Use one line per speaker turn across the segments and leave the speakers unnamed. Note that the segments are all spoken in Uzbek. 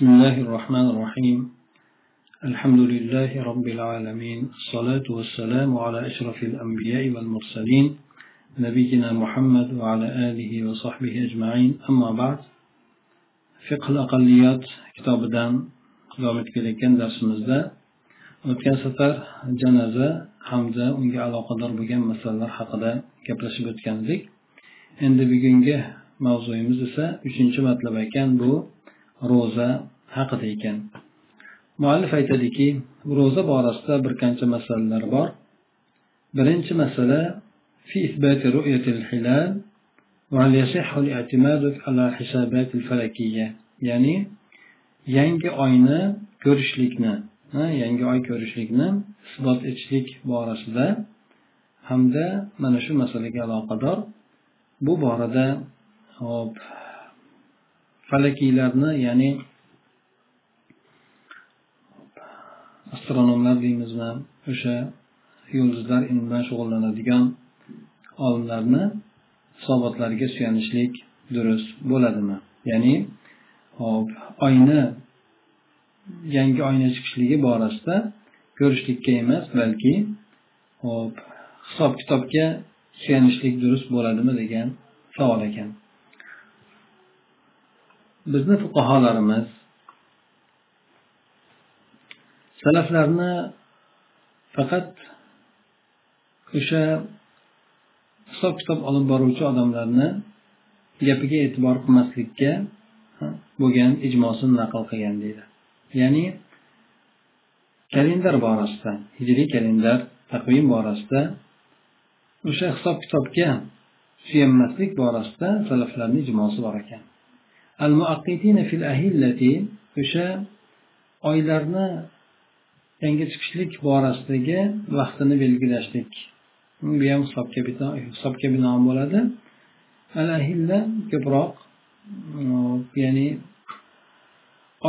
بسم الله الرحمن الرحيم الحمد لله رب العالمين الصلاة والسلام على أشرف الأنبياء والمرسلين نبينا محمد وعلى آله وصحبه أجمعين أما بعد فقه الأقليات كتاب دان davom etgan darsimizda o'tgan safar janoza hamda unga aloqador bo'lgan masalalar haqida gaplashib o'tgan edik endi bugungi mavzuyimiz esa uchinchi matlab ekan bu ro'za haqida ekan muallif aytadiki ro'za borasida bir qancha masalalar bor birinchi masala في إثبات رؤية الهلال وهل يصح الاعتماد على الحسابات الفلكية يعني yangi oyni ko'rishlikni yangi oy ko'rishlikni isbot etishlik borasida hamda mana shu masalaga aloqador bu borada hop falakiylarni ya'ni astronomlar deymizmi o'sha yulduzlar ilmi bilan shug'ullanadigan olimlarni hisobotlariga suyanishlik durust bo'ladimi? Ya'ni hop oyni yangi oyni chiqishligi borasida ko'rishlikka emas balki hop hisob kitobga suyanishlik durust bo'ladimi degan savol ekan. Bizni fuqarolarimiz salaflarni faqat o'sha hisob kitob olib boruvchi odamlarni gapiga e'tibor qilmaslikka bo'lgan ijmosini naql qilgan deydi. Ya'ni kalendar borasida hijriy kalendar taqvim borasida o'sha hisob kitobga suyanmaslik borasida salaflarni ijmosi bor ekan. Al fil ahillati o'sha oylarni yangi chiqishlik borasidagi vaqtini belgilashlik. Bu ham hisobga binoan bo'ladi. Al ahilla ko'proq hm, ya'ni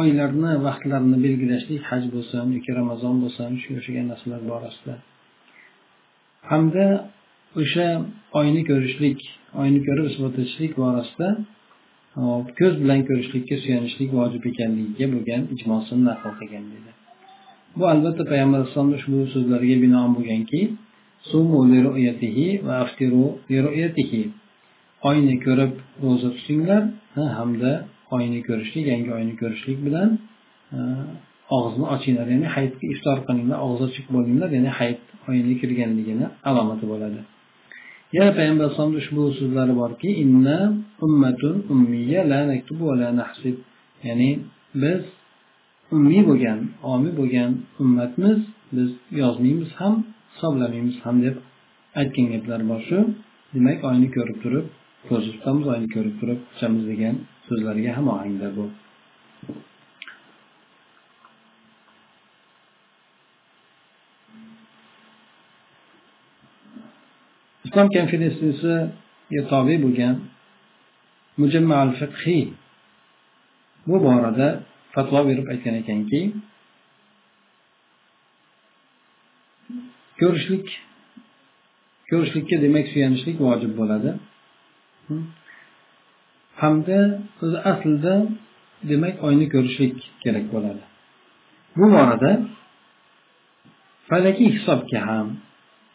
oylarni vaqtlarini belgilashlik haj bo'lsin yoki ramazon bo'lsin shu o'xshagan narsalar borasida. Hamda o'sha oyni ko'rishlik oyni ko'rib isbot etishlik borasida ko'z bilan ko'rishlikka suyanishlik vojib ekanligiga bo'lgan ijmosini naql qilgan dedi. Bu albatta payg'ambar alayhisalomni ushbu so'zlariga binoan bo'lganki oyni ko'rib ro'za tutinglar hamda oyni ko'rishlik yangi oyni ko'rishlik bilan og'izni ochinglar ya'ni hayitga iftor qilinglar og'iz ochiq bo'linglar ya'ni hayit oyini kirganligini alomati bo'ladi. Yana payg'ambar alayhisalomni ushbu so'zlari borki inna ummatun ummiya la naktubu va la nahsib. Ya'ni biz ummiy bo'lgan omiy bo'lgan ummatmiz biz yozmaymiz ham hisoblamaymiz ham deb aytgan gaplari bor shu. Demak oyni ko'rib turib ko'z tutamiz oyni ko'rib turib ichamiz degan so'zlarga ham ohangda bu. Islom konferensiyasiga tobe bo'lgan mujammal fiqhiy bu borada fatvo berib aytgan ekanki ko'rishlik ko'rishlikka demak suyanishlik vojib bo'ladi. Hamda o'zi aslida demak oyni ko'rishlik kerak bo'ladi. Bu borada falakiy hisobga ham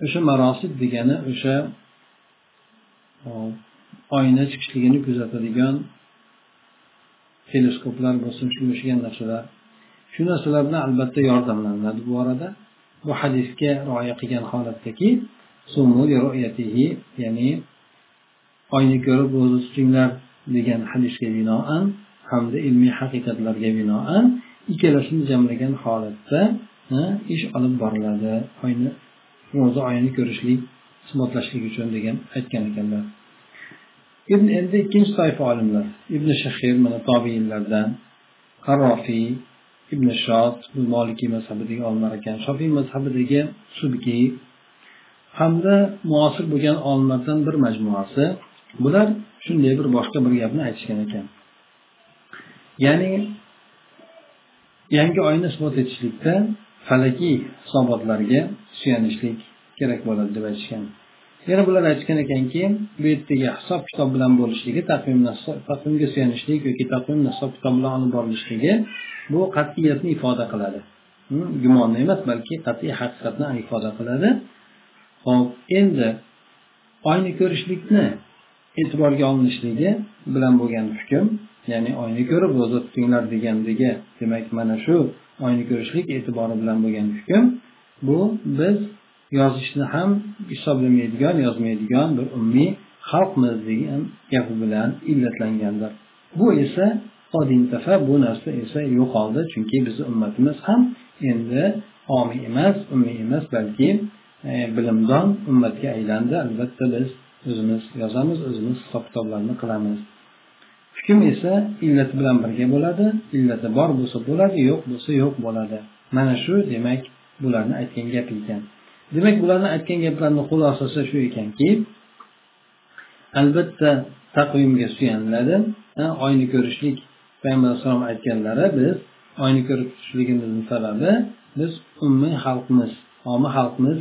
o'sha marosid degani o'sha oyni chiqishligini kuzatadigan teleskoplar bo'lsin shunga o'xshagan narsalar. Shu narsalar bilan albatta yordamlaniladi bu borada bu hadisga rioya qilgan holatdaki ya'ni oyni ko'rib ro'za tutinglar degan hadisga binoan hamda ilmiy haqiqatlarga binoan ikkalasini jamlagan holatda ish olib boriladi. Oyni ro'za oyini ko'rishlik isbotlashlik uchun degan aytgan ekanlar. Ibn endi ikkinchi toifa olimlar ibn shahir mana tobiinlardan qarrofiy ibn shot bu molikiy mazhabidagi olimlar ekan. Shofiy mazhabidagi subkiy hamda muosir bo'lgan olimlardan bir majmuasi bular shunday bir boshqa bir gapni aytishgan ekan. Ya'ni yangi oyni isbot etishlikda falakiy hisobotlarga suyanishlik kerak bo'ladi deb aytishgan. Yana bular aytgan ekanki bu yerdagi hisob kitob bilan bo'lishligi taqvimga suyanishlik yoki taqvimni hisob kitob bilan olib borilishligi bu qat'iyatni ifoda qiladi. Hmm, Gumonni emas balki qat'iy haqiqatni ifoda qiladi. Hop endi oyni ko'rishlikni e'tiborga olinishligi bilan bo'lgan hukm ya'ni oyni ko'rib ro'za tutinglar degandagi demak mana shu oyni ko'rishlik e'tibori bilan bo'lgan hukm bu biz yozishni ham hisoblamaydigan yozmaydigan bir umumiy xalqmiz degan gapi bilan illatlangandir. Bu esa bu narsa esa yo'qoldi chunki bizni ummatimiz ham endi omiy emas umumiy emas balki e, bilimdon ummatga aylandi. Albatta biz o'zimiz yozamiz o'zimiz hisob kitoblarni qilamiz. Hukm esa illati bilan birga bo'ladi illati bor bo'lsa bo'ladi yo'q bo'lsa yo'q bo'ladi. Mana shu demak bularni aytgan gapi ekan. Demak bularni aytgan gaplarini xulosasi shu ekanki albatta taqvimga suyaniladi. Oyni ko'rishlik payg'ambar alayhissalom aytganlari biz oyni ko'rib turishligimizni sababi biz ummiy xalqmiz omi xalqmiz.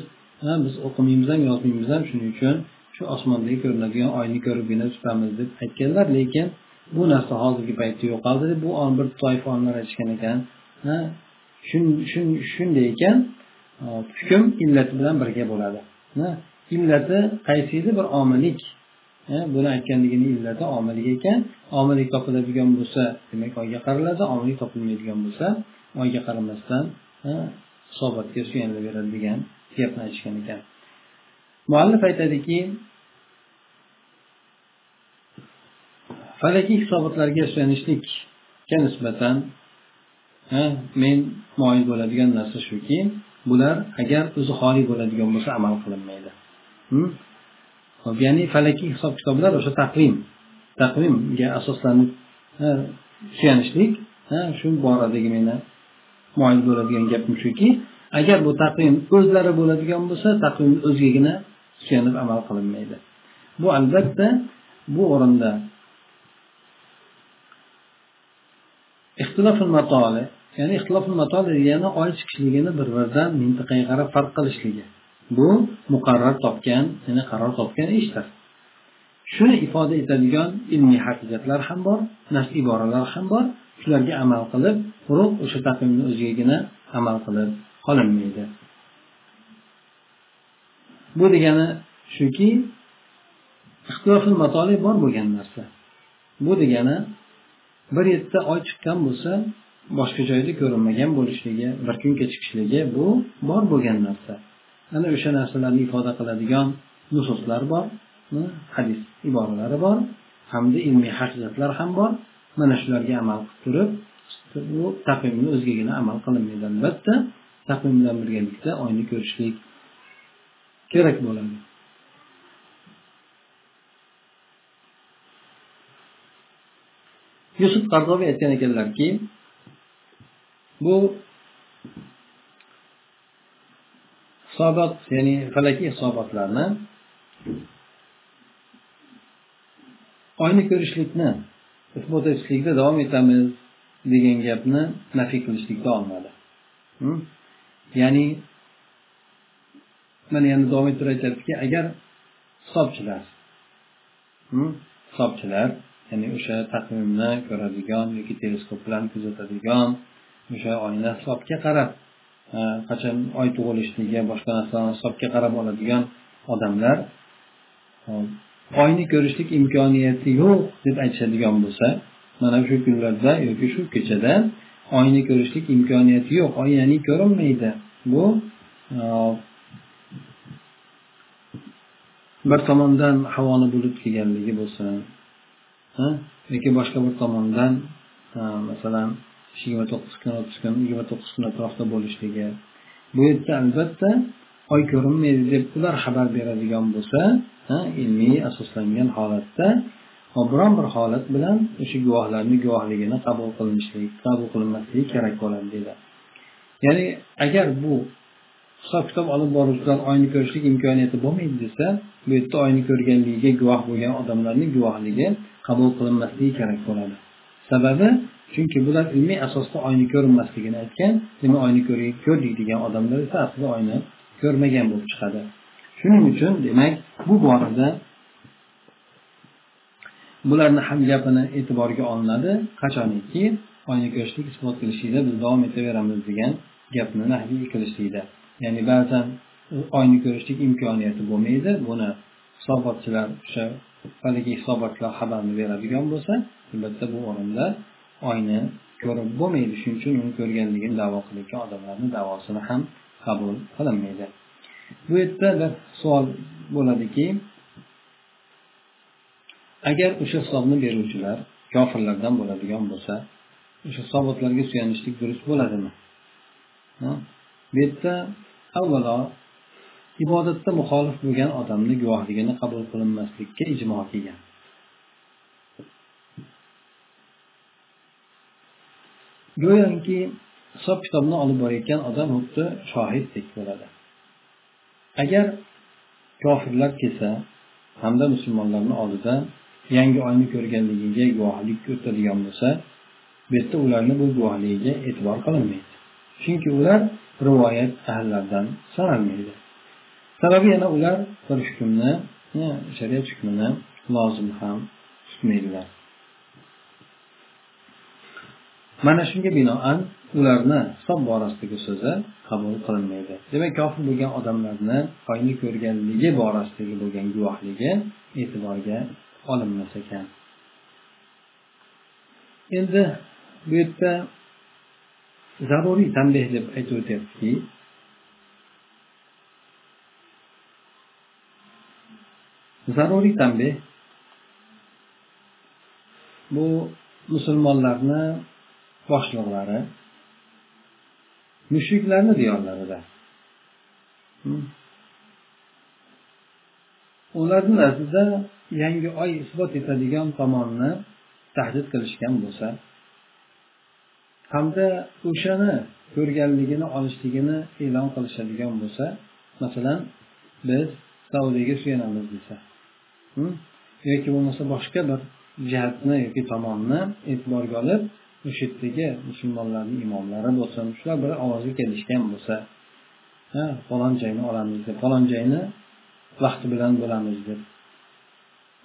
Biz o'qimaymiz ham yozmaymiz ham shuning uchun shu osmondagi ko'rinadigan oyni ko'ribgina tutamiz deb aytganlar. Lekin bu narsa hozirgi paytda yo'qoldi deb bu bir toifa olimlar aytishgan ekan. Shunday ekan e, hukm illati bilan birga bo'ladi. Illati qaysi edi bir omillik e, buni aytganligini illati omillik ekan. Omillik topiladigan bo'lsa demak oyga qaraladi omillik topilmaydigan bo'lsa oyga qaramasdan e, hisobotga suyanilaveradi degan gapni aytishgan ekan. Muallif aytadiki falakiy hisobotlarga suyanishlikka nisbatan men moyil bo'ladigan narsa shuki bular agar o'zi xoli bo'ladigan bo'lsa amal qilinmaydi. Hm? Hop ya'ni falakiy hisob kitoblar o'sha taqvim. Taqvimga asoslanib suyanishlik shu boradagi meni moyil bo'ladigan gapim shuki agar bu taqvim o'zlari bo'ladigan bo'lsa taqvim o'zigagina suyanib amal qilinmaydi. Bu albatta bu o'rinda ixtiloful matoli ya'ni ixtiloful matoli degani oy chiqishligini bir biridan mintaqaga qarab farq qilishligi. Bu muqarrar topgan ya'ni qaror topgan ishdir. Shuni ifoda etadigan ilmiy haqiqatlar ham bor nas iboralar ham bor. Shularga amal qilib quruq o'sha taqvimni o'zigagina amal qilib qolinmaydi. Bu degani shuki ixtilofil matoli bor bo'lgan narsa. Bu degani bir yerda oy chiqqan bo'lsa boshqa joyda ko'rinmagan bo'lishligi bir kun kechikishligi bu bor bo'lgan narsa. Ana o'sha narsalarni ifoda qiladigan nususlar bor hadis iboralari bor hamda ilmiy haqiqatlar ham bor. Mana shularga amal qilib turib bu taqvimni o'zigagina amal qilinmaydi albatta. Taqvim bilan birgalikda oyni ko'rishlik kerak bo'ladi. Yusuf qardobiy aytgan ekanlarki bu hisobot ya'ni falakiy hisobotlarni oyni ko'rishlikni isbot etishlikda davom etamiz degan gapni nafiy qilishlikda olmadi. Ya'ni mana yana davom ettirib aytyaptiki agar hisobchilar hisobchilar ya'ni o'sha taqvimni ko'radigan yoki teleskop bilan kuzatadigan o'sha oyni hisobga qarab qachon oy tug'ilishligi boshqa narsalarni hisobga qarab oladigan odamlar oyni ko'rishlik imkoniyati yo'q deb aytishadigan bo'lsa mana shu kunlarda yoki shu kechada oyni ko'rishlik imkoniyati yo'q oy ya'ni ko'rinmaydi. Bu bir tomondan havoni bulut kelganligi bo'lsin yoki boshqa bir tomondan masalan yigirma to'qqiz kun o'ttiz kun yigirma to'qqiz kun atrofida bo'lishligi. Bu yerda albatta oy ko'rinmaydi deb ular xabar beradigan bo'lsa ilmiy asoslangan holatda biron bir holat bilan o'sha guvohlarni guvohligini qabul qilinishlik qabul qilinmasligi kerak bo'ladi deydi ya'ni agar bu hisob kitob olib boruvchilar oyni ko'rishlik imkoniyati bo'lmaydi desa bu yerda oyni ko'rganligiga guvoh bo'lgan odamlarni guvohligi qabul qilinmasligi kerak bo'ladi. Sababi chunki bular ilmiy asosda oyni ko'rinmasligini aytgan demak oyni ko'rdik degan odamlar esa aslida oyni ko'rmagan bo'lib chiqadi. Shuning uchun demak bu borada bularni ham gapini e'tiborga olinadi. Qachoniki? Oyni ko'rishlik isbot qilishlikda biz davom etaveramiz degan gapni nahiy qilishlikda. Ya'ni ba'zan e, oyni ko'rishlik imkoniyati bo'lmaydi. Buni hisobotchilar o'sha haligi hisobotlar xabarni beradigan bo'lsa albatta bu o'rinda oyni ko'rib bo'lmaydi. Shuning uchun uni ko'rganligini davo qilayotgan odamlarni davosini ham qabul qilinmaydi. Bu yerda bir savol bo'ladiki agar o'sha hisobni beruvchilar kofirlardan bo'ladigan bo'lsa o'sha hisobotlarga suyanishlik durust bo'ladimi? Bu yerda avvalo ibodatda muxolif bo'lgan odamni guvohligini qabul qilinmaslikka ijmo kelgan go'yoki hisob kitobni olib borayotgan odam xuddi shohiddek bo'ladi. Agar kofirlar kelsa hamda musulmonlarni oldida yangi oyni ko'rganligiga guvohlik o'tadigan bo'lsa bu yerda ularni bu guvohligiga e'tibor qilinmaydi. Chunki ular rivoyat ahllaridan sanalmaydi sababi yana ular bir hukmni e, shariat hukmini lozim ham tutmaydilar. Mana shunga binoan ularni hisob borasidagi so'zi qabul qilinmaydi. Demak kofir bo'lgan odamlarni oyni ko'rganligi borasidagi bo'lgan guvohligi e'tiborga olinmas ekan. Endi bu yerda zaruriy tanbeh deb aytib o'tyaptiki zaruriy tanbeh bu musulmonlarni boshliqlari mushriklarni diyorlarida ularni nazdida yangi oy isbot etadigan tomonni tahdid qilishgan bo'lsa hamda o'shani ko'rganligini olishligini e'lon qilishadigan bo'lsa masalan biz saudiyaga suyanamiz desa. Yoki bo'lmasa boshqa bir jihatni yoki tomonni e'tiborga olib o'sha yerdagi musulmonlarni imomlari bo'lsin. Shular bir ovozga kelishgan bo'lsa ha falon joyni olamiz deb falon joyni vaqti bilan bo'lamiz deb.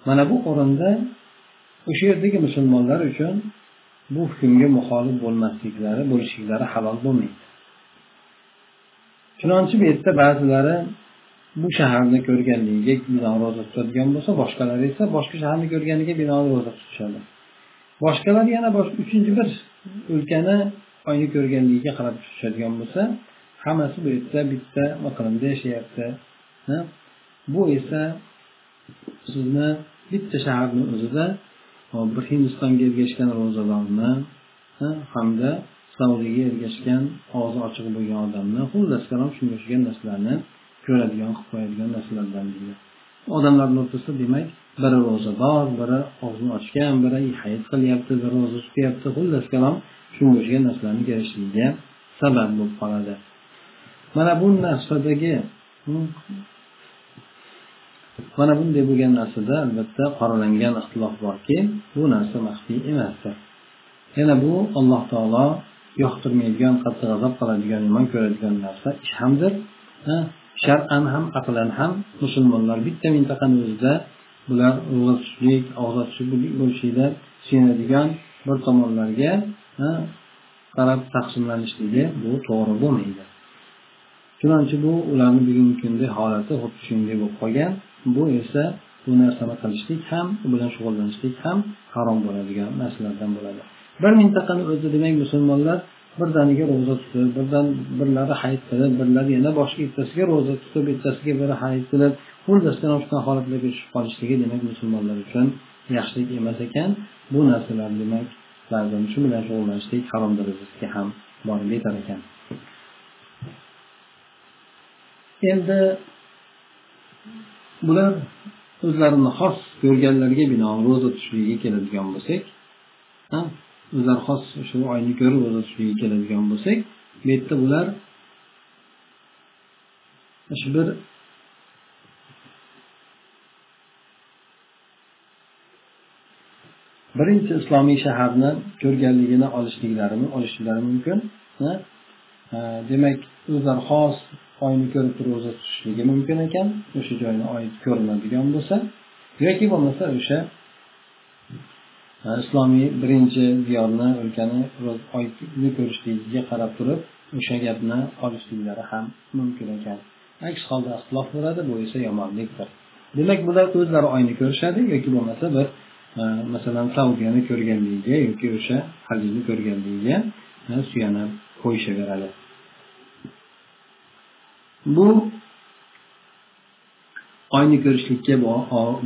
Mana bu o'rinda o'sha yerdagi musulmonlar uchun bu hukmga muxolif bo'lmasliklari bo'lishliklari halol bo'lmaydi. Chunonchi bu yerda ba'zilari bu shaharni ko'rganligiga binoan ro'za tutadigan bo'lsa boshqalari esa boshqa shaharni ko'rganiga binoan ro'za tutishadi. Boshqalar yana boshqa uchinchi bir o'lkani oyni ko'rganligiga qarab tutishadigan bo'lsa hammasi bu yerda bitta iqlimda yashayapti. Bu esa sizni bitta shaharni o'zida bir hindistonga ergashgan ro'zalarni hamda saudiyaga ergashgan og'zi ochiq bo'lgan odamni xullas kalom shunga o'xshagan narsalarni ko'radigan qilib qo'yadigan narsalardan deydi odamlarni o'rtasida demak biri ro'zador biri og'zini ochgan biri hayit qilyapti biri ro'za tutyapti. Xullas kalom shunga o'xshagan narsalarni kelishligiga sabab bo'lib qoladi. Mana bu narsadagi hmm, mana bunday bo'lgan narsada albatta qoralangan ixtilof borki bu narsa maxfiy emasdir. Yana bu alloh taolo yoqtirmaydigan qattiq g'azab qiladigan yomon ko'radigan narsa ish hamdir shar'an ham aqlan ham musulmonlar bitta mintaqani o'zida bular ro'za tutishlik og'za tutishlik bo'lishlikda suyanadigan bir tomonlarga qarab taqsimlanishligi bu to'g'ri bo'lmaydi. Chunonchi bu ularni bugungi kunda holati xuddi shunday bo'lib qolgan. Bu esa bu narsani qilishlik ham u bilan shug'ullanishlik ham harom bo'ladigan narsalardan bo'ladi. Bir mintaqani o'zida demak musulmonlar birdaniga ro'za tutib birdan birlari hayit qilib birlari yana boshqa bittasiga ro'za tutib bittasiga biri hayit qilib xullasdan shunaqa holatlarga tushib qolishligi demak musulmonlar uchun yaxshilik emas ekan. Bu narsalar demak ba'zan shu bilan shug'ullanishlik harom darajasiga ham borib yetar ekan. Endi bular o'zlarini xos ko'rganlarga binoan ro'za tutishligiga keladigan bo'lsak o'zlari xos shu oyni ko'rib ro'za tutishligiga keladigan bo'lsak bu yerda bular shu bir birinchi islomiy shaharni ko'rganligini olishliklari olishliklari mumkin demak o'zlari xos oyni ko'rib turib ro'za tutishligi mumkin ekan o'sha joyni oy ko'rinadigan bo'lsa yoki bo'lmasa o'sha islomiy birinchi diyorni o'lkani oyni ko'rishligiga qarab turib o'sha gapni olishliklari ham mumkin ekan. Aks holda ixtilof bo'ladi bu esa yomonlikdir. Demak bular o'zlari oyni ko'rishadi yoki bo'lmasa bir masalan saudiyani ko'rganligiga yoki o'sha hajni ko'rganligiga suyanib qo'yishaveradi. Bu oyni ko'rishlikka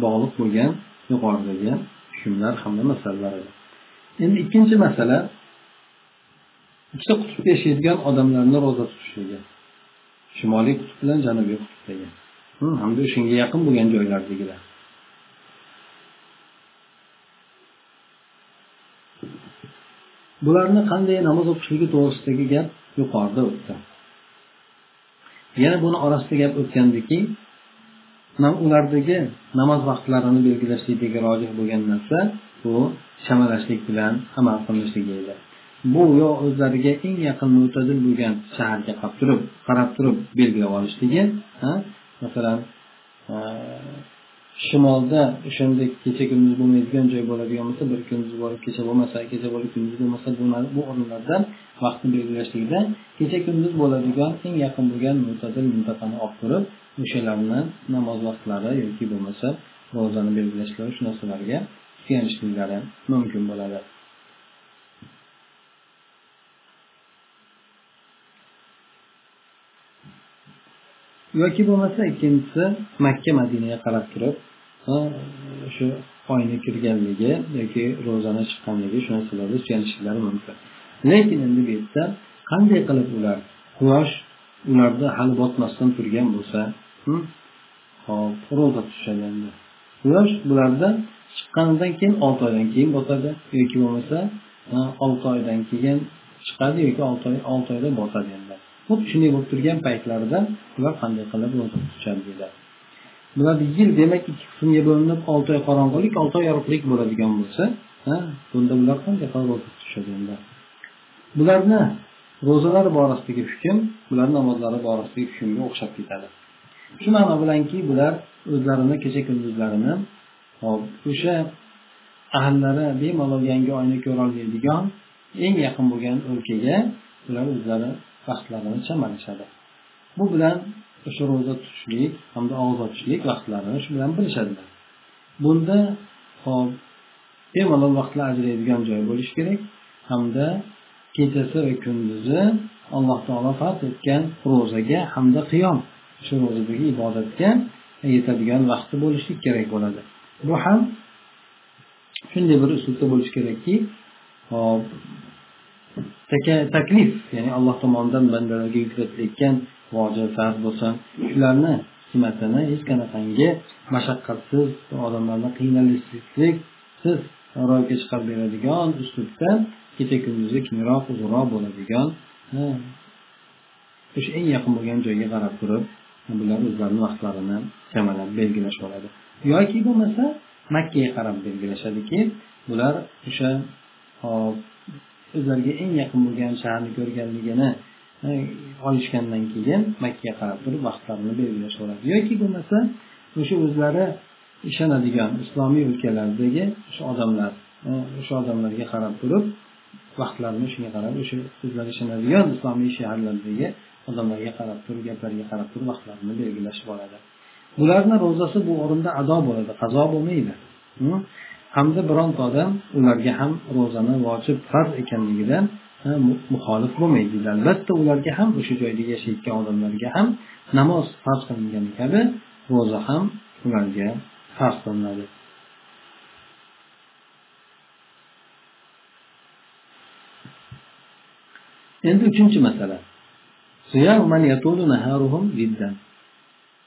bog'liq bo'lgan yuqoridagi hukmlar hamda masalalar edi. Endi ikkinchi masala ikkita qutbda yashaydigan odamlarni ro'za tutishligi shimoliy qutb bilan janubiy qutbdagi hamda shunga yaqin bo'lgan joylardagilar. Bularni qanday namoz o'qishligi to'g'risidagi gap yuqorida o'tdi. Yana buni orasida gap o'tgandiki ulardagi namoz vaqtlarini belgilashlikdagi rojih bo'lgan narsa bu shamalashlik bilan amal qilinishligi edi. Bu yo o'zlariga eng yaqin mo'tadil bo'lgan shaharga qarab turib qarab turib belgilab olishligi masalan shimolda o'shandek kecha kunduz bo'lmaydigan joy bo'ladigan bo'lsa bir kunduz borib kecha bo'lmasa kecha bo'lib kunduz bo'lmasa bu o'rinlardan vaqtni belgilashlikda kecha kunduz bo'ladigan eng yaqin bo'lgan mo'tadil mintaqani olib turib o'shalarni namoz vaqtlari yoki bo'lmasa ro'zani belgilashlari shu narsalarga suyanishliklari mumkin bo'ladi. Yoki bo'lmasa ikkinchisi makka madinaga qarab turib shu oyni kirganligi yoki ro'zani chiqqanligi shu narsalarga suyanishlari mumkin. Lekin endi bu yerda qanday qilib ular quyosh ularda hali botmasdan turgan bo'lsa hm, hop ro'za tutishadi endi. Quyosh bularda chiqqanidan keyin olti oydan keyin botadi yoki bo'lmasa olti oydan keyin chiqadi yoki olti oy olti oyda botadi endi. Xuddi shunday bo'lib turgan paytlarida ular qanday qilib ro'za tutishadi deyiladi bular yil demak ikki qismga bo'linib olti oy qorong'ulik olti oy yorug'lik bo'ladigan bo'lsa bunda bular qanday qilib ro'za tutishadi endi? Bularni ro'zalar borasidagi hukm bular namozlari borasidagi hukmga o'xshab ketadi. Shu ma'no bilanki bular o'zlarini kecha kunduzlarini hop o'sha ahllari bemalol yangi oyni ko'rolmaydigan eng yaqin bo'lgan o'lkaga ular o'zlari vaqtlarini chamalashadi bu bilan o'sha ro'za tutishlik hamda og'iz ochishlik vaqtlarini shu bilan bilishadilar. Bunda hop bemalol vaqtlar ajraydigan joy bo'lishi kerak hamda kechasi va kunduzi alloh taolo farz etgan ro'zaga hamda qiyom shu ro'zadagi ibodatga yetadigan vaqti bo'lishlik kerak bo'ladi. Bu ham shunday bir usulda bo'lishi kerakki hop taklif ya'ni alloh tomonidan bandalarga yuklatilayotgan vojib farz bo'lsin shularni qiymatini hech qanaqangi mashaqqatsiz odamlarni qiynalishliksiz ro'yobga chiqarib beradigan uslubda kecha kunduzi kengroq uzunroq bo'ladigan o'sha eng yaqin bo'lgan joyga qarab turib bular o'zlarini vaqtlarini chamalab belgilash oladi. Yoki bo'lmasa makkaga qarab belgilashadiki bular o'sha o'zlariga eng yaqin bo'lgan shaharni ko'rganligini e, olishgandan keyin makkaga qarab turib vaqtlarini belgilashaveradi yoki bo'lmasa o'sha o'zlari ishonadigan islomiy o'lkalardagi o'sha odamlar e, o'sha odamlarga qarab turib vaqtlarini shunga qarab o'sha o'zlari ishonadigan islomiy shaharlardagi odamlarga qarab turib gaplariga qarab turib vaqtlarini belgilashib oladi. Bularni ro'zasi bu o'rinda ado bo'ladi qazo bo'lmaydi. Hamda bironta odam ularga ham ro'zani vojib farz ekanligidan muxolif bo'lmaydi albatta ularga ham o'sha joyda yashayotgan odamlarga ham namoz farz qilingani kabi ro'za ham ularga farz qilinadi. Endi uchinchi masala.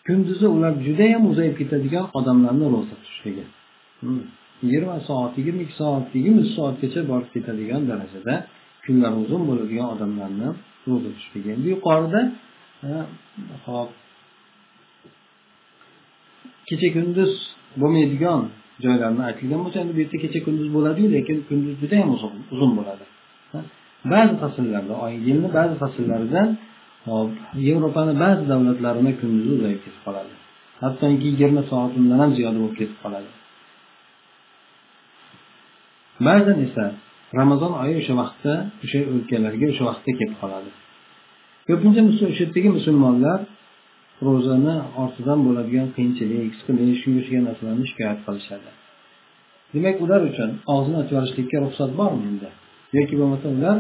Kunduzi ular judayam uzayib ketadigan odamlarni ro'za tutishligi. Hmm. Yigirma soat yigirma ikki soat yigirma uch soatgacha borib ketadigan darajada kunlari uzun bo'ladigan odamlarni ro'za tutishligi endi yuqorida e, hop kecha kunduz bo'lmaydigan joylarni aytilgan bo'lsa endi bu yerda kecha kunduz bo'ladiyu lekin kunduz judayam uzun bo'ladi. Ba'zi fasllarda yilni ba'zi fasllarida hop yevropani ba'zi davlatlarini kunduzi uzayib ketib qoladi. Hattoki yigirma soat undan ham ziyoda bo'lib ketib qoladi. Ba'zan esa ramazon oyi o'sha vaqtda o'sha o'lkalarga o'sha vaqtda kelib qoladi. Ko'pincha o'sha yerdagi musulmonlar ro'zani ortidan bo'ladigan qiyinchilik siqilish shunga o'xshagan narsalarni shikoyat qilishadi. Demak ular uchun og'zini ochib yuborishlikka ruxsat bormi endi? Yoki bo'lmasa ular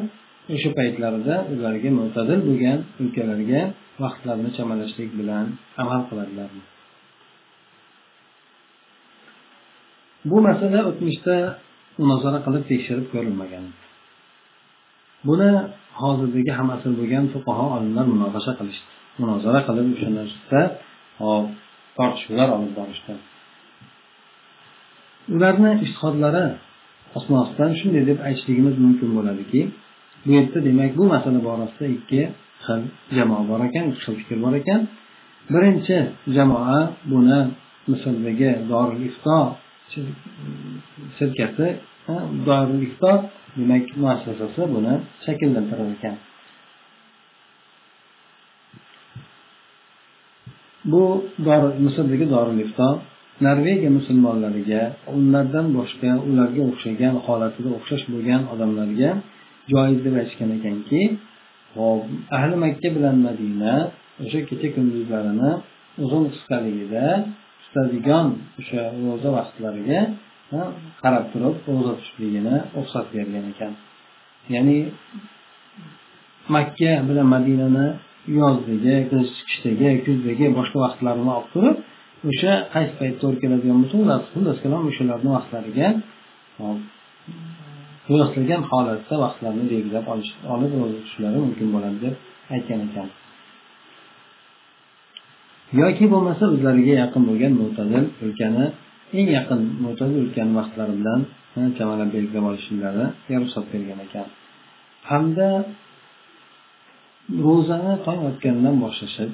o'sha paytlarida ularga mo'tadil bo'lgan o'lkalarga vaqtlarini chamalashlik bilan amal qiladilarmi? Bu masala o'tmishda munozara qilib tekshirib ko'rilmagan. Buni hozirdagi ham asl bo'lgan fuqaho olimlar munozara qilishdi. Munozara qilib o'sha narsada hop tortishuvlar olib borishdi. Ularni ishtihodlari asnosidan shunday deb aytishligimiz mumkin bo'ladiki bu yerda demak bu masala borasida ikki xil jamoa bor ekan ikki xil fikr bor ekan. Birinchi jamoa buni misrdagi dorul ifto shirkati dorul ifto demak muassasasi buni shakllantirar ekan. Bu misrdagi dorul ifto norvegiya musulmonlariga ulardan boshqa ularga o'xshagan holatida o'xshash bo'lgan odamlarga joiz deb aytishgan ekanki hop ahli makka bilan madina o'sha kecha kunduzlarini uzun qisqaligida tutadigan o'sha ro'za vaqtlariga qarab turib ro'za tutishligini ruxsat bergan ekan. Ya'ni makka bilan madinani yozdagi qishdagi kuzdagi boshqa vaqtlarini olib turib o'sha qaysi paytda to'g'ri keladigan bo'lsa ular xullas kalom o'shalarni vaqtlariga qiyoslagan holatda vaqtlarni belgilab olib ro'za tutishlari mumkin bo'ladi deb aytgan ekan. Yoki bo'lmasa o'zlariga yaqin bo'lgan mo'tadil o'lkani eng yaqin mo'tadil o'lkani vaqtlari bilan chamalab belgilab olishlariga ruxsat bergan ekan. Hamda ro'zani tong otgandan boshlashib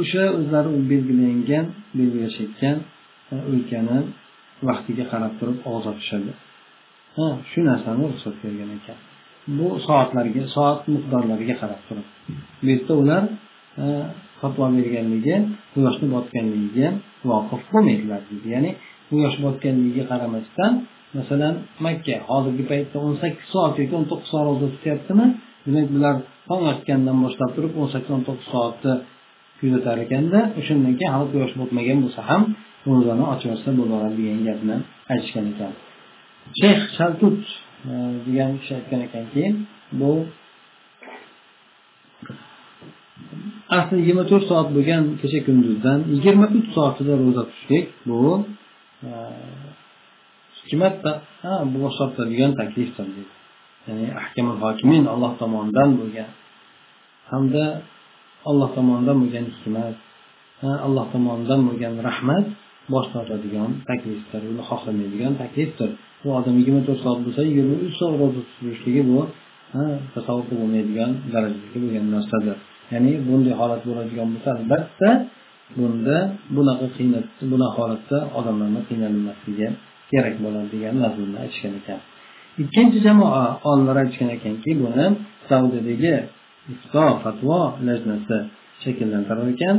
o'sha o'zlari belgilangan belgilashayotgan o'lkani vaqtiga qarab turib og'iz ochishadi shu narsani ruxsat bergan ekan. Bu soatlarga soat miqdorlariga qarab turib. Bu yerda ular e, fatvo berganligi quyoshni botganligiga voqif bo'lmaydilar deydi ya'ni quyosh botganligiga qaramasdan masalan makka hozirgi paytda o'n sakkiz soat yoki o'n to'qqiz soat ro'za tutyaptimi demak bular tong otgandan boshlab turib o'n sakkiz o'n to'qqiz soatni kuzatar ekanda o'shandan keyin hali quyosh botmagan bo'lsa ham ro'zani ochaversa bo'laveradi degan gapni aytishgan ekan. Shayx shaltut degan kishi aytgan ekanki bu asli yigirma to'rt soat bo'lgan kecha kunduzdan yigirma uch soatida ro'za tutishlik bu e, ha bu hisoblanadigan taklifdir deydi ya'ni ahkamul hokimin alloh tomonidan bo'lgan hamda alloh tomonidan bo'lgan hikmat alloh tomonidan bo'lgan rahmat bosh tortadigan taklifdir uni xohlamaydigan taklifdir. Bu odam yigirma to'rt soat bo'lsa yigirma uch soat ro'za tutishligi bu tasavvur bo'lmaydigan darajadagi bo'lgan narsadir. Ya'ni bunday holat bo'ladigan bo'lsa albatta bunda bunaqa qiynat bunaqa holatda odamlarni qiynalmasligi kerak bo'ladi degan mazmunni aytishgan ekan. Ikkinchi jamoa olimlar aytishgan ekanki buni saudiyadagi ifto fatvo lajnasi shakllantirar ekan.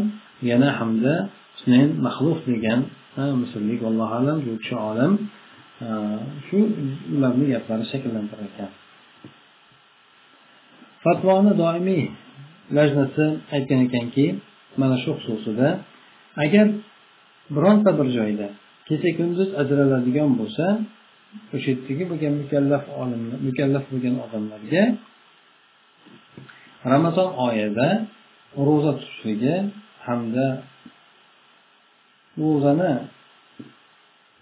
Yana hamda husayn mahluf degan misrlik allohu alam bu kishi olim shu ularni gaplari shakllantirar ekan fatvoni doimiy lajnasi aytgan ekanki mana shu xususida agar bironta bir joyda kecha kunduz ajraladigan bo'lsa o'sha yerdagi bo'lgan mukallaf olimlar mukallaf bo'lgan odamlarga ramazon oyida ro'za tutishligi hamda ro'zani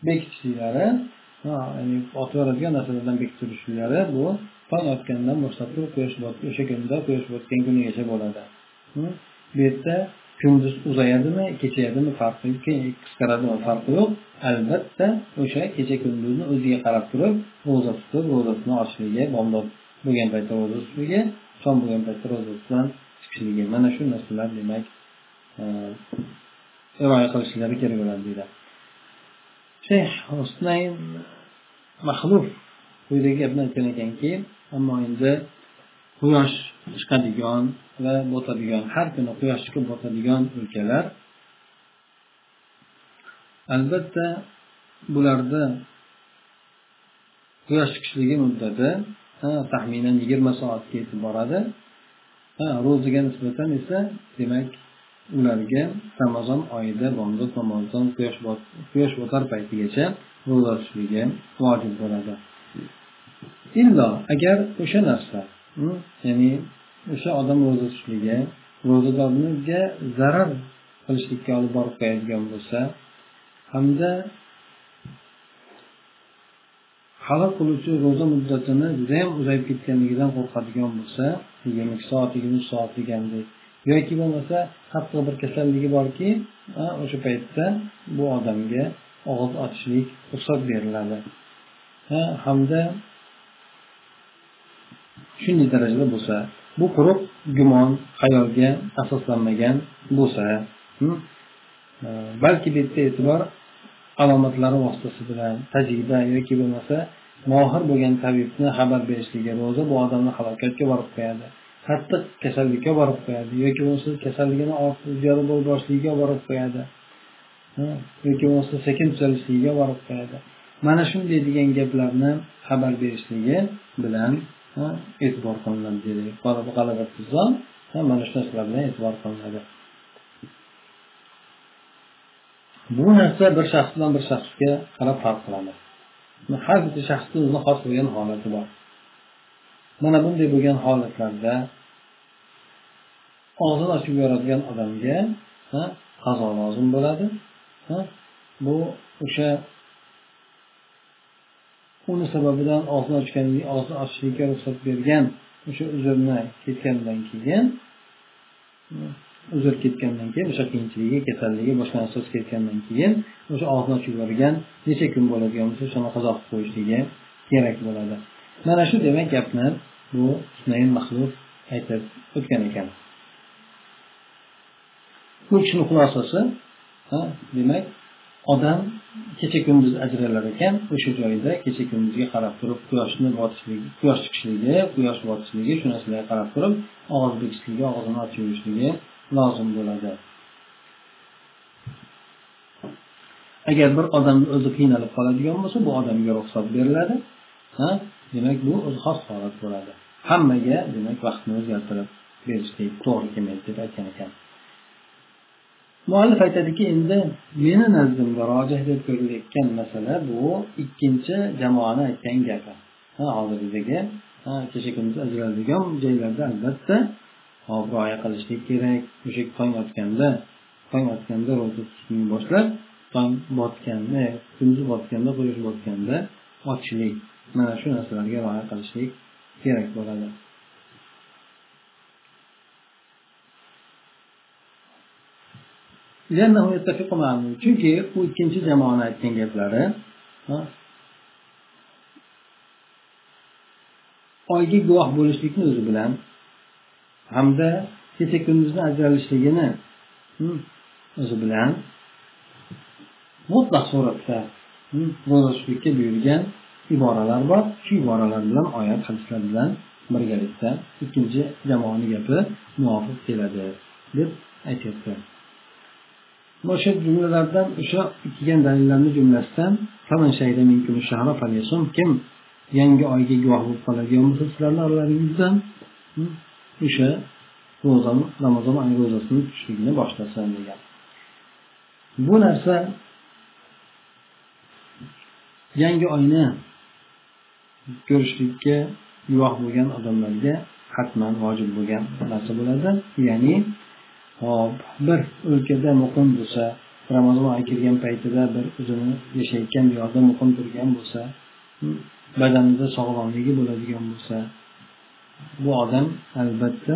bekitishliklari ya'ni otaveradigan narsalardan bekitilishlari bu tong otgandan boshlab turib quyosh o'sha kunda quyosh botgan kunigacha bo'ladi bu yerda kunduz uzayadimi kechayadimi farqi qisqaradimi farqi yo'q. Albatta o'sha kecha kunduzni o'ziga qarab turib ro'za tutib ro'zasini ochishligi bomdod bo'lgan paytda ro'za tutishligi shom bo'lgan paytda ro'zasidan chiqishligi mana shu narsalar demak rioya qilishlari kerak bo'ladi deydi. Shayx hunayn maxluf quyidagi gapni aytgan ekanki ammo endi quyosh chiqadigan va botadigan har kuni quyosh chiqib botadigan o'lkalar albatta bularda quyosh chiqishligi muddati taxminan yigirma soatga yetib boradi ro'ziga nisbatan esa demak ularga ramazon oyida bomdod namozidan quyosh quyosh botar paytigacha ro'za tutishligi vojib bo'ladi. Illo agar o'sha narsa ya'ni o'sha odam ro'za tutishligi ro'zadorga zarar qilishlikka olib borib qo'yadigan bo'lsa hamda halol qiluvchi ro'za muddatini judayam uzayib ketganligidan qo'rqadigan bo'lsa yigirma ikki soat yigirma uch soat degandek yoki bo'lmasa qattiq bir kasalligi borki o'sha paytda bu odamga og'iz ochishlik ruxsat beriladi. Ha, hamda shunday darajada bo'lsa bu quruq gumon xayolga asoslanmagan bo'lsa e, balki bitta e'tibor alomatlari vositasi bilan tajriba yoki bo'lmasa mohir bo'lgan tabibni xabar berishligi ro'za bu odamni halokatga borib qo'yadi. Qattiq kasallikka borib qo'yadi yoki bo'lmasa kasalligini ziyoda bo'lib borishligiga borib qo'yadi. Yoki bo'lmasa sekin tuzalishligiga borib qo'yadi. Mana shunday degan gaplarni xabar berishligi bilan e'tibor qilinadi deydi mana shu narsalar bilan e'tibor qilinadi. Bu narsa bir shaxsdan bir shaxsga qarab farq qiladi. Har bitta shaxsni o'zini xos bo'lgan holati bor. Mana bunday bo'lgan holatlarda og'zini ochib yuboradigan odamga qazo lozim bo'ladi bu o'sha uni sababidan og'zini ochgan og'zini ochishlikka ruxsat bergan o'sha uzrni ketgandan keyin uzr ketgandan keyin o'sha qiyinchiligi kasalligi boshqa narsasi ketgandan keyin o'sha og'zini ochib yuborgan necha kun bo'ladigan bo'lsa o'shani qazo qilib qo'yishligi kerak bo'ladi. Mana shu demak gapni bu hunayn maxluf aytib o'tgan ekan. Bu kishini xulosasi demak odam kecha kunduz ajralar ekan o'sha joyda kecha kunduzga qarab turib quyoshni botishligi quyosh chiqishligi quyosh botishligi shu narsalarga qarab turib og'iz bekishligi og'zini ochib yurishligi lozim bo'ladi. Agar bir odamni o'zi qiynalib qoladigan bo'lsa bu odamga ruxsat beriladi ha. Demak bu o'zi xos holat bo'ladi. Hammaga demak vaqtni o'zgartirib berishlik to'g'ri kelmaydi deb aytgan ekan. Muallif aytadiki endi meni nazdimda rojih deb ko'rilayotgan masala bu ikkinchi jamoani aytgan gapi hozirgidagi kecha kunduz ajraladigan joylarda albatta hop rioya qilishlik kerak. O'sha tong otganda tong otganda ro'za tutishni boshlab tong botganda kunduz botganda quyosh botganda ochishlik mana shu narsalarga rioya qilishlik kerak bo'ladi. Chunki u ikkinchi jamoani aytgan gaplari oyga guvoh bo'lishlikni o'zi bilan hamda kecha kunduzni ajralishligini hmm, o'zi bilan mutlaq suratda hmm, ro'za tutishlikka buyurgan iboralar bor. Shu iboralar bilan oyat hadislar bilan birgalikda ikkinchi jamoani gapi muvofiq keladi deb aytyapti. O'sha jumlalardan o'sha kelgan dalillarni jumlasidan kim yangi oyga guvoh bo'lib qoladigan bo'lsa sizlarni oralaringizdan hmm, o'sha ro'zani ramazon oyi ro'zasini tutishlikni boshlasin degan. Bu narsa yangi oyni ko'rishlikka guvoh bo'lgan odamlarga hatman vojib bo'lgan narsa bo'ladi. Ya'ni hop bir o'lkada muqim bo'lsa ramazon oyi kirgan paytida bir o'zini yashayotgan diyorda muqim turgan bo'lsa badanida sog'lomligi bo'ladigan bo'lsa bu odam albatta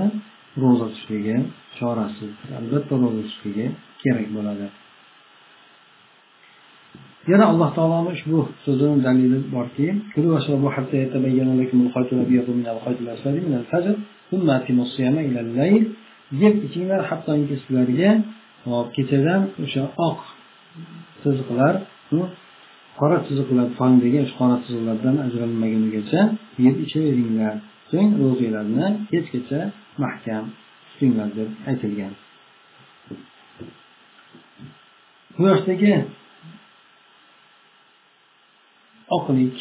ro'za tutishligi chorasiz. Albatta ro'za tutishligi kerak bo'ladi. Yana alloh taoloni ushbu so'zini dalili borki yeb ichinglar hattoki sizlarga kechadan o'sha oq chiziqlar qora chiziqlar tong degan shu qora chiziqlardan ajralmagunigacha yeb ichaveringlar. So'ng ro'zanglarni kechgacha mahkam tutinglar deb aytilgan. Quyoshdagi oqlik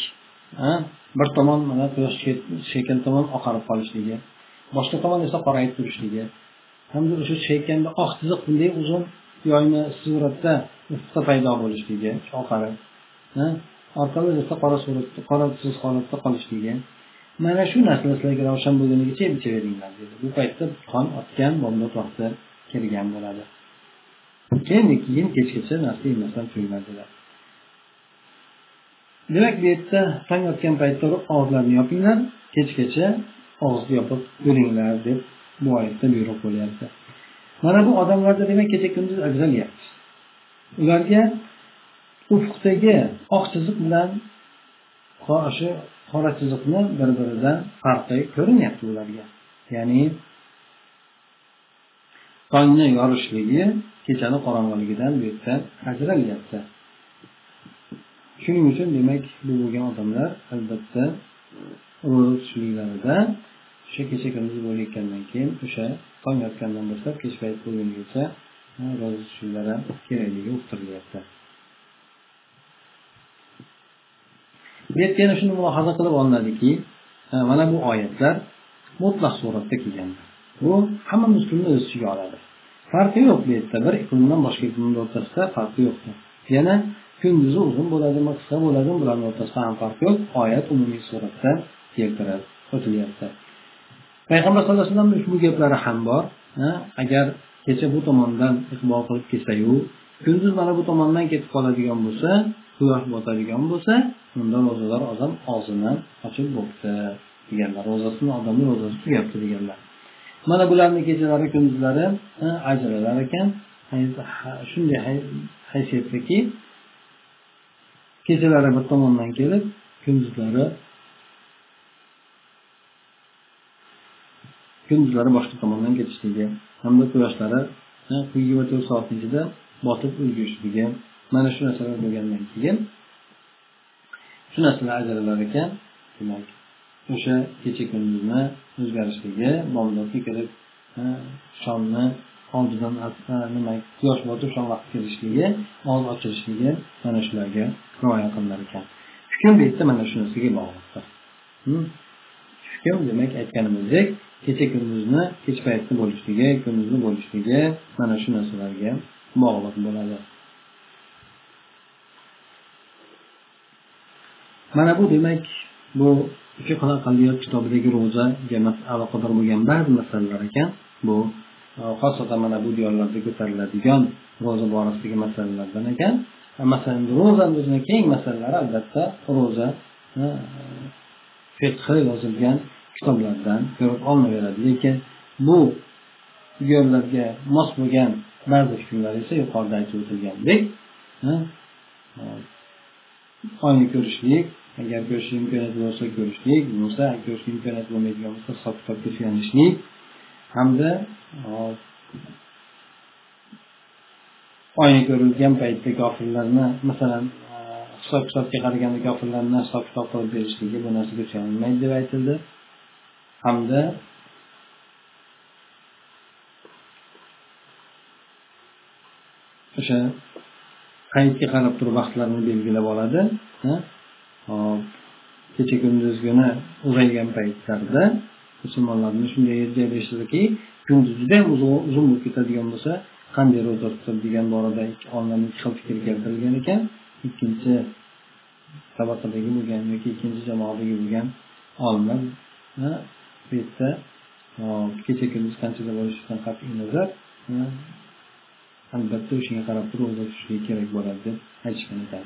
bir tomon mana quyosh tushayotgan tomon oqarib qolishligi boshqa tomon esa qorayib turishligi. Hamda o'sha tushaykanda oq chiziq bunday uzun yoyma suratda ufqda paydo bo'lishligi oqarib orqada esa qora suratda qora chiziq holatda qolishligi. Mana shu narsa sizlarga ravshan bo'lgunigacha ichaveringlar dedi. Bu paytda qon otgan bomdod vaqti kelgan bo'ladi. Keyin keyin kechgacha narsa yemasdan turinglar demak bu yerda tong otgan paytda og'izlarni yopinglar kechgacha og'izni yopib yuringlar deb bu oyatda buyruq bo'lyapti. Mana bu odamlarda demak kecha kunduz ajralyapti ularga ufqdagi oq chiziq bilan shu qora chiziqni bir biridan farqi ko'rinyapti ularga. Ya'ni tongni yorishligi kechani qorong'iligidan bu yerda ajralyapti shuning uchun demak bu bo'lgan odamlar albatta ro'za tutishliklarida o'sha kecha kunduz bo'layotgandan keyin o'sha tong yotgandan boshlab kech payt bo'lgungacha ro'za tutishlari kerakligi uqtirilyapti. Bu yerda yana shuni mulohaza qilib olinadiki mana bu oyatlar mutlaq suratda kelgan bu hamma muslimni o'z ichiga oladi. Farqi yo'q bu yerda bir iqlimdan boshqa iqlimni o'rtasida farqi yo'q yana kunduzi uzun bo'ladimi qisqa bo'ladimi bularni o'rtasida ham farq yo'q. Oyat umumiy suratda keltirib o'tilyapti. Payg'ambar sallallohu alayhi vasallam ushbu gaplari ham bor agar kecha bu tomondan iqbol qilib kelsayu kunduz mana bu tomondan ketib qoladigan bo'lsa quyosh botadigan bo'lsa unda ro'zador odam og'zini ochib bo'pti deganlar ro'zasini odamni ro'zasi tugabdi deganlar. Mana bularni kechalari kunduzlari ajralar ekan. Shunday haysiyatdaki kechalari bir tomondan kelib kunduzlari kunduzlari boshqa tomondan ketishligi hamda quyoshlari yigirma to'rt soat ichida botib ulgurishligi mana shu narsalar bo'lgandan keyin shu narsalar ajralar ekan. Demak o'sha kecha kunduzni o'zgarishligi bomdodga kirib shomni oldidan nima quyosh botib shom vaqti kirishligi og'iz ochilishligi mana shularga rioya qilinar ekan. Hukm bu yerda mana shunisiga bog'liqdir. Hmm? Hukm demak aytganimizdek kecha kunduzni kech paytda bo'lishligi kunduzni bo'lishligi mana shu narsalarga bog'liq bo'ladi. Mana bu demak bu fiqh aqliyot kitobidagi ro'zaga aloqador bo'lgan ba'zi masalalar ekan. Bu xosatan mana bu diyorlarda ko'tariladigan ro'za borasidagi masalalardan ekan. Masalan ro'zani o'zini keng masalalari albatta ro'za fiqhi yozilgan kitoblardan ko'rib olinaveradi. Lekin bu diyorlarga mos bo'lgan ba'zi hukmlar esa yuqorida aytib o'tilgandek oyni ko'rishlik agar ko'rish imkoniyati bo'lsa ko'rishlik bo'lmasa ko'rish imkoniyati bo'lmaydigan bo'lsa hisob kitobga suyanishlik hamda oyni ko'rilgan paytda kofirlarni masalan hisob kitobga qaraganda kofirlarni hisob kitob qilib berishligi bu narsaga suyanilmaydi deb aytildi. Hamda o'sha hayitga qarab turib vaqtlarni belgilab oladi kecha kunduzgini uzaygan paytlarda musulmonlarni shunday joylashtirdiki kunduz juda uzun bo'lib ketadigan bo'lsa qanday ro'za tutadi degan borada olimlarni ikki xil fikr keltirilgan ekan ikkinchi tabaqadagi bo'lgan yoki ikkinchi jamoadagi bo'lgan olimlar bu yerda kecha kunduz qanchada bo'lishidan qat'iy nazar albatta o'shanga qarab turib ro'za tutishligi kerak bo'ladi deb aytishgan ekan.